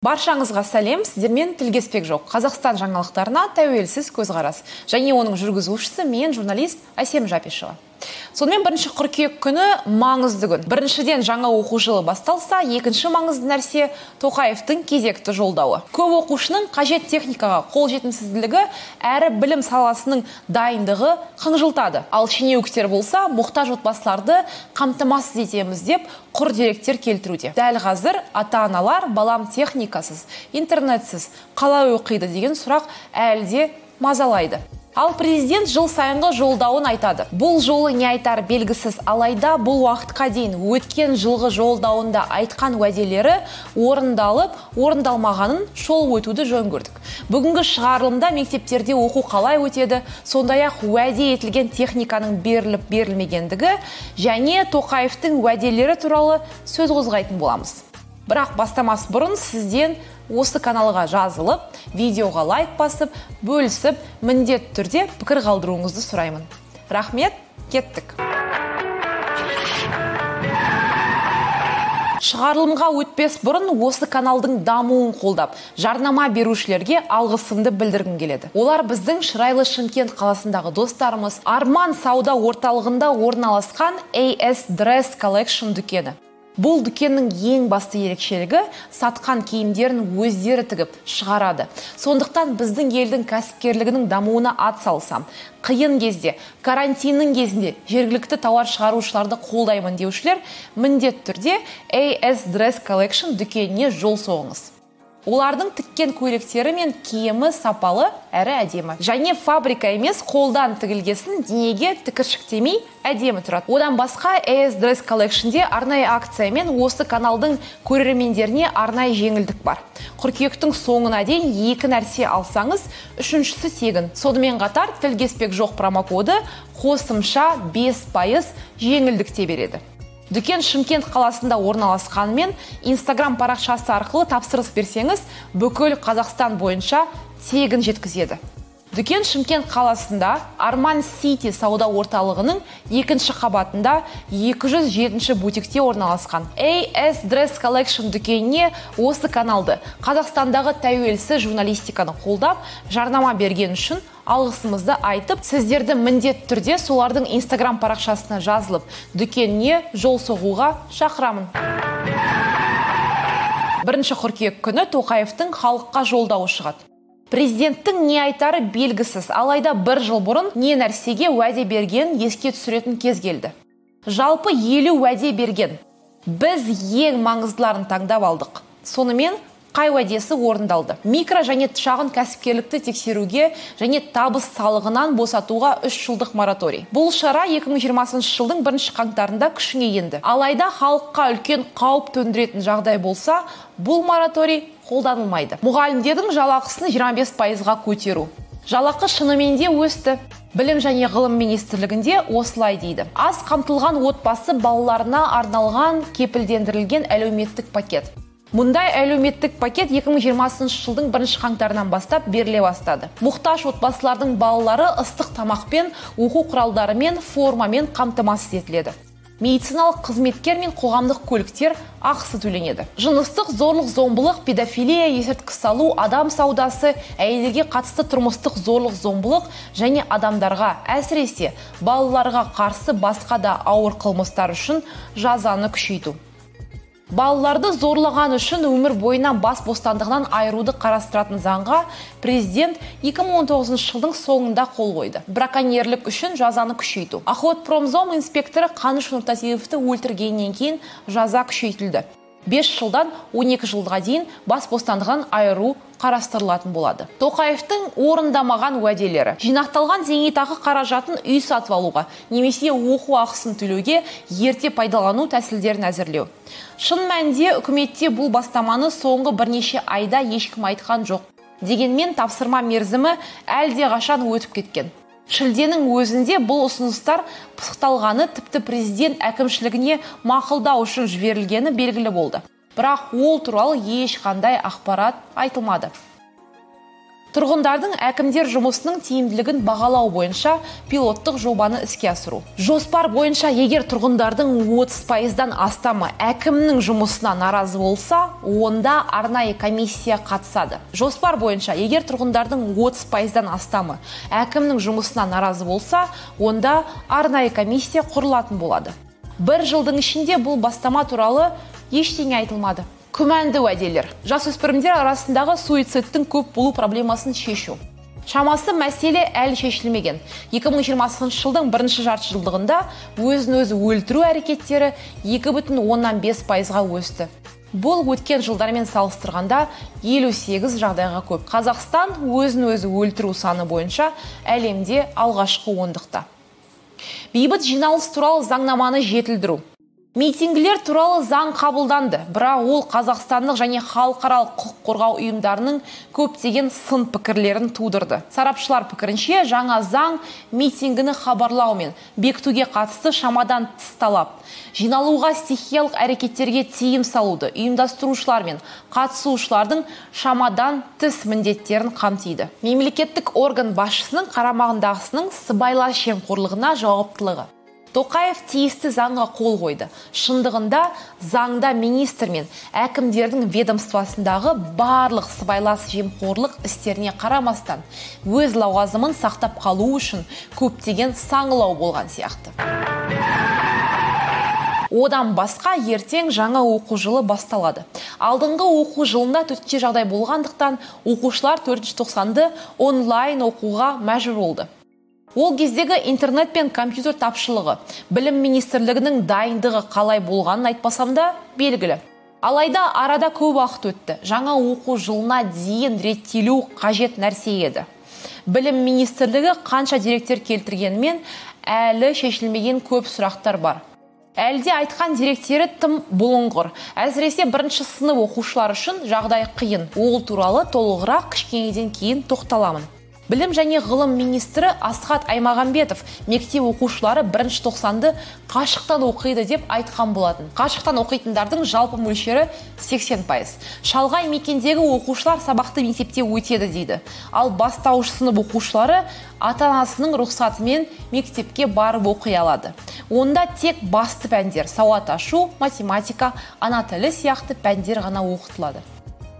баршаңызға сәлем сіздермен тілгеспек жоқ. Қазақстан жаңалықтарына тәуелсіз көзқарас. Және оның жүргізушісі мен журналист әсем жапишева. Сонымен бірінші қыркүйек күні маңызды күн. Біріншіден жаңа оқу жылы басталса екінші маңызды нәрсе тоқаевтың кезекті жолдауы. Көп оқушының қажет техникаға қол жетімсіздігі әрі білім саласының дайындығы қынжылтады. Ал шенеуніктер болса мұқтаж отбасыларды қамтамасыз етеміз деп құр деректер келтіруде. Дәл қазір ата аналар балам техникасыз интернетсіз қалай оқиды деген сұрақ әлі де мазалайды. Ал президент жыл сайынғы жолдауын айтады. Бұл жолы не айтар белгісіз алайда бұл уақытқа дейін өткен жылғы жолдауында айтқан уәделері орындалып орындалмағанын шолып өтуді жөн көрдік. Бүгінгі шығарылымда мектептерде оқу қалай өтеді сондай ақ уәде етілген техниканың беріліп берілмегендігі және тоқаевтың уәделері туралы сөз қозғайтын боламыз. Бірақ бастамас бұрын сізден осы каналға жазылып видеоға лайк басып бөлісіп міндетті түрде пікір қалдыруыңызды сұраймын. Рахмет кеттік. Шығарылымға өтпес бұрын осы каналдың дамуын қолдап жарнама берушілерге алғысымды білдіргім келеді. Олар біздің шырайлы шымкент қаласындағы достарымыз арман сауда орталығында орналасқан AS Dress Collection дүкені. Бұл дүкеннің ең басты ерекшелігі сатқан киімдерін өздері тігіп шығарады. Сондықтан біздің елдің кәсіпкерлігінің дамуына ат салсам қиын кезде карантиннің кезінде жергілікті тауар шығарушыларды қолдаймын деушілер міндетті түрде AS Dress Collection дүкеніне жол соғыңыз. Олардың тіккен көйлектері мен киімі сапалы әрі әдемі. Және фабрика емес қолдан тігілгесін денеге тікіршіктемей әдемі тұрады. Одан басқа AS Dress Collectionде арнайы акциямен осы каналдың көрермендеріне арнайы жеңілдік бар. Қыркүйектің соңына дейін екі нәрсе алсаңыз үшіншісі тегін. Сонымен қатар тілгеспек жоқ промокоды қосымша 5 пайыз жеңілдік те береді. Дүкен шымкент қаласында орналасқанымен инстаграм парақшасы арқылы тапсырыс берсеңіз бүкіл қазақстан бойынша тегін жеткізеді. Дүкен шымкент қаласында арман сити сауда орталығының екінші қабатында 207 бутикте орналасқан AS Dress Collection дүкеніне осы каналды қазақстандағы тәуелсіз журналистиканы қолдап жарнама берген үшін алғысымызды айтып сіздерді міндетті түрде солардың инстаграм парақшасына жазылып дүкеніне жол соғуға шақырамын. Бірінші қыркүйек күні тоқаевтың халыққа жолдауы шығады. Президенттің не айтары белгісіз. Алайда бір жыл бұрын не нәрсеге уәде берген еске түсіретін кез келді. Жалпы елу уәде берген. Біз ең маңыздыларын таңдап алдық. Сонымен қай уәдесі орындалды? Микро және шағын кәсіпкерлікті тексеруге және табыс салығынан босатуға үш жылдық мораторий. Бұл шара 2020 жылдың бірінші қаңтарында күшіне енді. Алайда халыққа үлкен қауіп төндіретін жағдай болса бұл мораторий қолданылмайды. Мұғалімдердің жалақысын 25 пайызға көтеру. Жалақы шынымен де өсті. Білім және ғылым министрлігінде осылай дейді. Аз қамтылған отбасы балаларына арналған кепілдендірілген әлеуметтік пакет. Мұндай әлеуметтік пакет 2020 жылдың бірінші қаңтарынан бастап беріле бастады. Мұқтаж отбасылардың балалары ыстық тамақпен оқу құралдарымен формамен қамтамасыз етіледі. Медициналық қызметкер мен қоғамдық көліктер ақысы төленеді. Жыныстық зорлық зомбылық педофилия есірткі салу адам саудасы әйелдерге қатысты тұрмыстық зорлық зомбылық және адамдарға әсіресе балаларға қарсы басқа да ауыр қылмыстар үшін жазаны күшейту. Балаларды зорлаған үшін өмір бойына бас бостандығынан айыруды қарастыратын заңға президент 2019 жылдың соңында қол қойды. Браконьерлік үшін жазаны күшейту. Охотпромзом инспекторы қаныш нұртазиевті өлтіргеннен кейін жаза күшейтілді. 5 жылдан 12 жылға дейін бас бостандығынан айыру қарастырылатын болады. Тоқаевтың орындамаған уәделері жинақталған зейнетақы қаражатын үй сатып алуға немесе оқу ақысын төлеуге ерте пайдалану тәсілдерін әзірлеу. Шын мәнінде үкіметте бұл бастаманы соңғы бірнеше айда ешкім айтқан жоқ. Дегенмен тапсырма мерзімі әлде қашан өтіп кеткен. Шілденің өзінде бұл ұсыныстар пысықталғаны тіпті президент әкімшілігіне мақұлдау үшін жіберілгені белгілі болды. Бірақ ол туралы ешқандай ақпарат айтылмады. Тұрғындардың әкімдер жұмысының тиімділігін бағалау бойынша пилоттық жобаны іске асыру. Жоспар бойынша егер тұрғындардың 30 пайыздан астамы әкімнің жұмысына наразы болса онда арнайы комиссия қатысады. Жоспар бойынша егер тұрғындардың 30 пайыздан астамы әкімнің жұмысына наразы болса онда арнайы комиссия құрылатын болады. Бір жылдың ішінде бұл бастама туралы ештеңе айтылмады. Күмәнді уәделер. Жасөспірімдер арасындағы суицидтің көп болу проблемасын шешу. Шамасы мәселе әлі шешілмеген. 2020 жылдың бірінші жарты жылдығында өзін өзі өлтіру әрекеттері 2,5 пайызға өсті. Бұл өткен жылдармен салыстырғанда 58 жағдайға көп. Қазақстан өзін өзі өлтіру саны бойынша әлемде алғашқы ондықта. Бейбіт жиналыс туралы заңнаманы жетілдіру. Митингілер туралы заң қабылданды бірақ ол қазақстандық және халықаралық құқық қорғау ұйымдарының көптеген сын пікірлерін тудырды. Сарапшылар пікірінше жаңа заң митингіні хабарлау мен бекітуге қатысты шамадан тыс талап жиналуға стихиялық әрекеттерге тыйым салуды ұйымдастырушылар мен қатысушылардың шамадан тыс міндеттерін қамтиды. Мемлекеттік орган басшысының қарамағындағысының сыбайлас жемқорлығына жауаптылығы. Тоқаев тиісті заңға қол қойды. Шындығында заңда министр мен әкімдердің ведомствосындағы барлық сыбайлас жемқорлық істеріне қарамастан өз лауазымын сақтап қалу үшін көптеген саңылау болған сияқты. Одан басқа ертең жаңа оқу жылы басталады. Алдыңғы оқу жылында төтенше жағдай болғандықтан оқушылар төртінші тоқсанды онлайн оқуға мәжбүр болды. Ол кездегі интернет пен компьютер тапшылығы білім министрлігінің дайындығы қалай болғанын айтпасам да белгілі. Алайда арада көп уақыт өтті. Жаңа оқу жылына дейін реттелу қажет нәрсе еді. Білім министрлігі қанша деректер келтіргенімен әлі шешілмеген көп сұрақтар бар. Әлде айтқан деректері тым бұлыңғыр. Әсіресе бірінші сынып оқушылары үшін жағдай қиын. Ол туралы толығырақ кішкенеден кейін тоқталамын. Білім және ғылым министрі асхат аймағамбетов мектеп оқушылары бірінші тоқсанды қашықтан оқиды деп айтқан болатын. Қашықтан оқитындардың жалпы мөлшері 80 пайыз. Шалғай мекендегі оқушылар сабақты мектепте өтеді дейді. Ал бастауыш сынып оқушылары ата анасының рұқсатымен мектепке барып оқи алады. Онда тек басты пәндер сауат ашу математика ана тілі сияқты пәндер ғана оқытылады.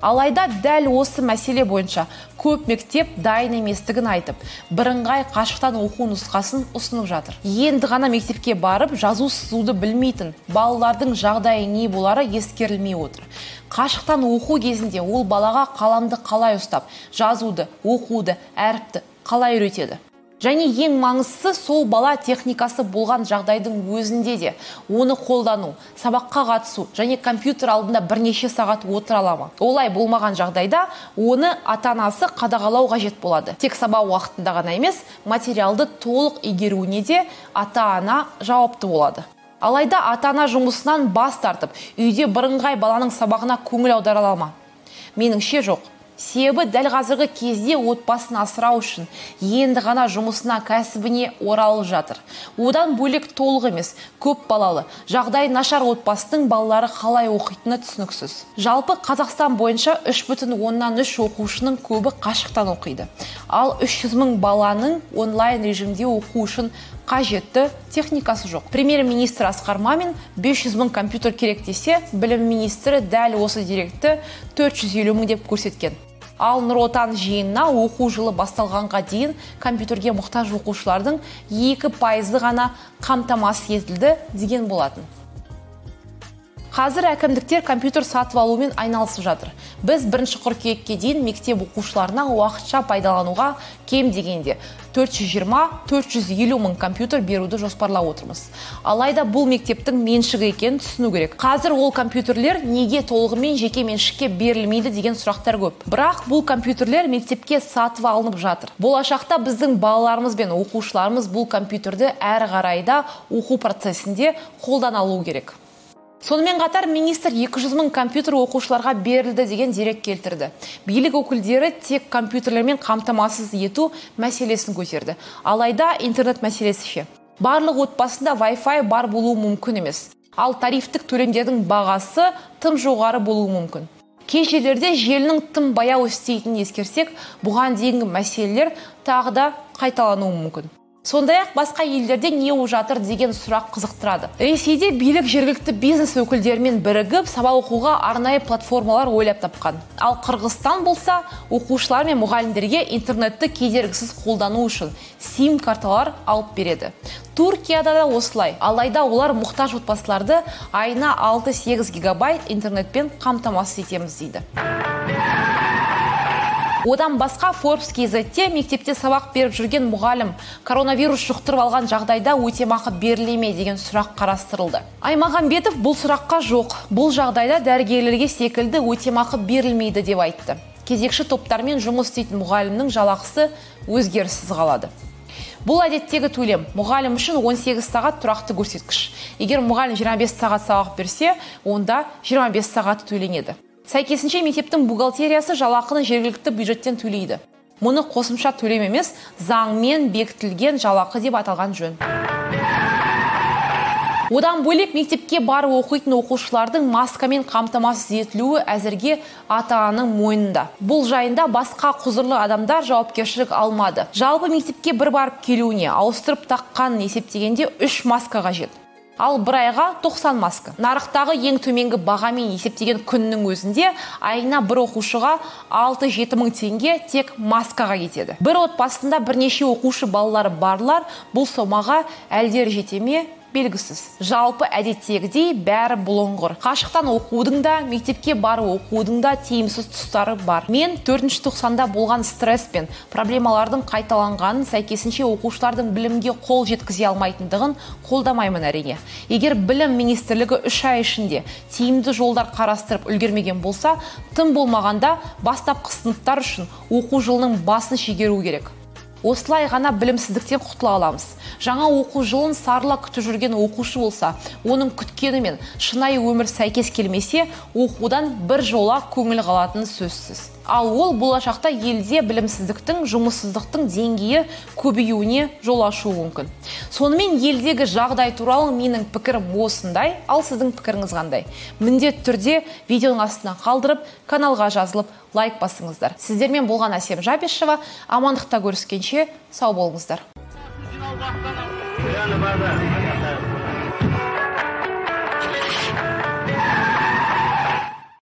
Алайда дәл осы мәселе бойынша көп мектеп дайын еместігін айтып бірыңғай қашықтан оқу нұсқасын ұсынып жатыр. Енді ғана мектепке барып жазу сызуды білмейтін балалардың жағдайы не болары ескерілмей отыр. Қашықтан оқу кезінде ол балаға қаламды қалай ұстап жазуды оқуды әріпті қалай үйретеді? Және ең маңыздысы сол бала техникасы болған жағдайдың өзінде де оны қолдану сабаққа қатысу және компьютер алдында бірнеше сағат отыра ала ма олай болмаған жағдайда оны ата анасы қадағалау қажет болады. Тек сабақ уақытында ғана емес материалды толық игеруіне де ата ана жауапты болады. Алайда ата ана жұмысынан бас тартып үйде бірыңғай баланың сабағына көңіл аудара ала ма? Меніңше жоқ. Себебі дәл қазіргі кезде отбасын асырау үшін енді ғана жұмысына кәсібіне оралып жатыр. Одан бөлек толық емес көп балалы. Жағдайы нашар отбасының балалары қалай оқитыны түсініксіз. Жалпы қазақстан бойынша үш бүтін оннан үш оқушының көбі қашықтан оқиды. Ал 300 мың баланың онлайн режимде оқу үшін қажетті техникасы жоқ. Премьер министр асқар мамин 500 мың компьютер керек десе білім министрі дәл осы деректі 450 мың деп көрсеткен. Ал нұр отан жиынына оқу жылы басталғанға дейін компьютерге мұқтаж оқушылардың екі пайызы ғана қамтамасыз етілді деген болатын. Қазір әкімдіктер компьютер сатып алумен айналысып жатыр. Біз бірінші қыркүйекке дейін мектеп оқушыларына уақытша пайдалануға кем дегенде 420-450 мың компьютер беруді жоспарлап отырмыз. Алайда бұл мектептің меншігі екенін түсіну керек. Қазір ол компьютерлер неге толығымен жеке меншікке берілмейді деген сұрақтар көп. Бірақ бұл компьютерлер мектепке сатып алынып жатыр. Болашақта біздің балаларымыз бен оқушыларымыз бұл компьютерді әрі қарай да оқу процесінде қолдана алу керек. Сонымен қатар министр 200 мың компьютер оқушыларға берілді деген дерек келтірді. Билік өкілдері тек компьютерлермен қамтамасыз ету мәселесін көтерді. Алайда интернет мәселесі ше. Барлық отбасында Wi-Fi бар болуы мүмкін емес. Ал тарифтік төлемдердің бағасы тым жоғары болуы мүмкін. Кей жерлерде желінің тым баяу істейтінін ескерсек бұған дейінгі мәселелер тағы да қайталануы мүмкін. Сондай ақ басқа елдерде не болып жатыр деген сұрақ қызықтырады. ресейде билік жергілікті бизнес өкілдерімен бірігіп сабақ оқуға арнайы платформалар ойлап тапқан. ал қырғызстан болса оқушылар мен мұғалімдерге интернетті кедергісіз қолдану үшін сим карталар алып береді. Туркияда да осылай. алайда олар мұқтаж отбасыларды айына 6-8 гигабайт интернетпен қамтамасыз етеміз дейді. Одан басқа forbes kzте мектепте сабақ беріп жүрген мұғалім коронавирус жұқтырып алған жағдайда өтемақы беріле ме деген сұрақ қарастырылды. Аймағамбетов бұл сұраққа жоқ. Бұл жағдайда дәрігерлерге секілді өтемақы берілмейді деп айтты. Кезекші топтармен жұмыс істейтін мұғалімнің жалақысы өзгеріссіз қалады. Бұл әдеттегі төлем. Мұғалім үшін 18 сағат тұрақты көрсеткіш. Егер мұғалім 25 сағат сабақ берсе онда 25 сағаты төленеді. Сәйкесінше мектептің бухгалтериясы жалақыны жергілікті бюджеттен төлейді. Мұны қосымша төлем емес заңмен бекітілген жалақы деп аталған жөн. Одан бөлек мектепке барып оқитын оқушылардың маскамен қамтамасыз етілуі әзірге ата ананың мойнында. Бұл жайында басқа құзырлы адамдар жауапкершілік алмады. Жалпы мектепке бір барып келуіне ауыстырып таққанын есептегенде үш маска қажет. Ал бір айға 90 маска. Нарықтағы ең төменгі бағамен есептеген күннің өзінде айына бір оқушыға 6-7 мың теңге тек маскаға кетеді. Бір отбасында бірнеше оқушы балалары барлар бұл сомаға әлдері жете ме белгісіз. Жалпы әдеттегідей бәрі бұлыңғыр қашықтан оқудың да мектепке барып оқудың да тиімсіз тұстары бар. Мен төртінші тоқсанда болған стресс пен проблемалардың қайталанғанын сәйкесінше оқушылардың білімге қол жеткізе алмайтындығын қолдамаймын әрине. Егер білім министрлігі үш ай ішінде тиімді жолдар қарастырып үлгермеген болса тым болмағанда бастапқы сыныптар үшін оқу жылының басын шегеру керек. Осылай ғана білімсіздіктен құтыла аламыз. Жаңа оқу жылын сарыла күтіп жүрген оқушы болса оның күткені мен шынайы өмір сәйкес келмесе оқудан бір жола көңіл қалатыны сөзсіз. Ал ол болашақта елде білімсіздіктің жұмыссыздықтың деңгейі көбеюіне жол ашуы мүмкін. Сонымен елдегі жағдай туралы менің пікірім осындай. Ал сіздің пікіріңіз қандай? Міндетті түрде видеоның астына қалдырып каналға жазылып лайк басыңыздар. Сіздермен болған әсем жабешева амандықта көріскенше сау болыңыздар.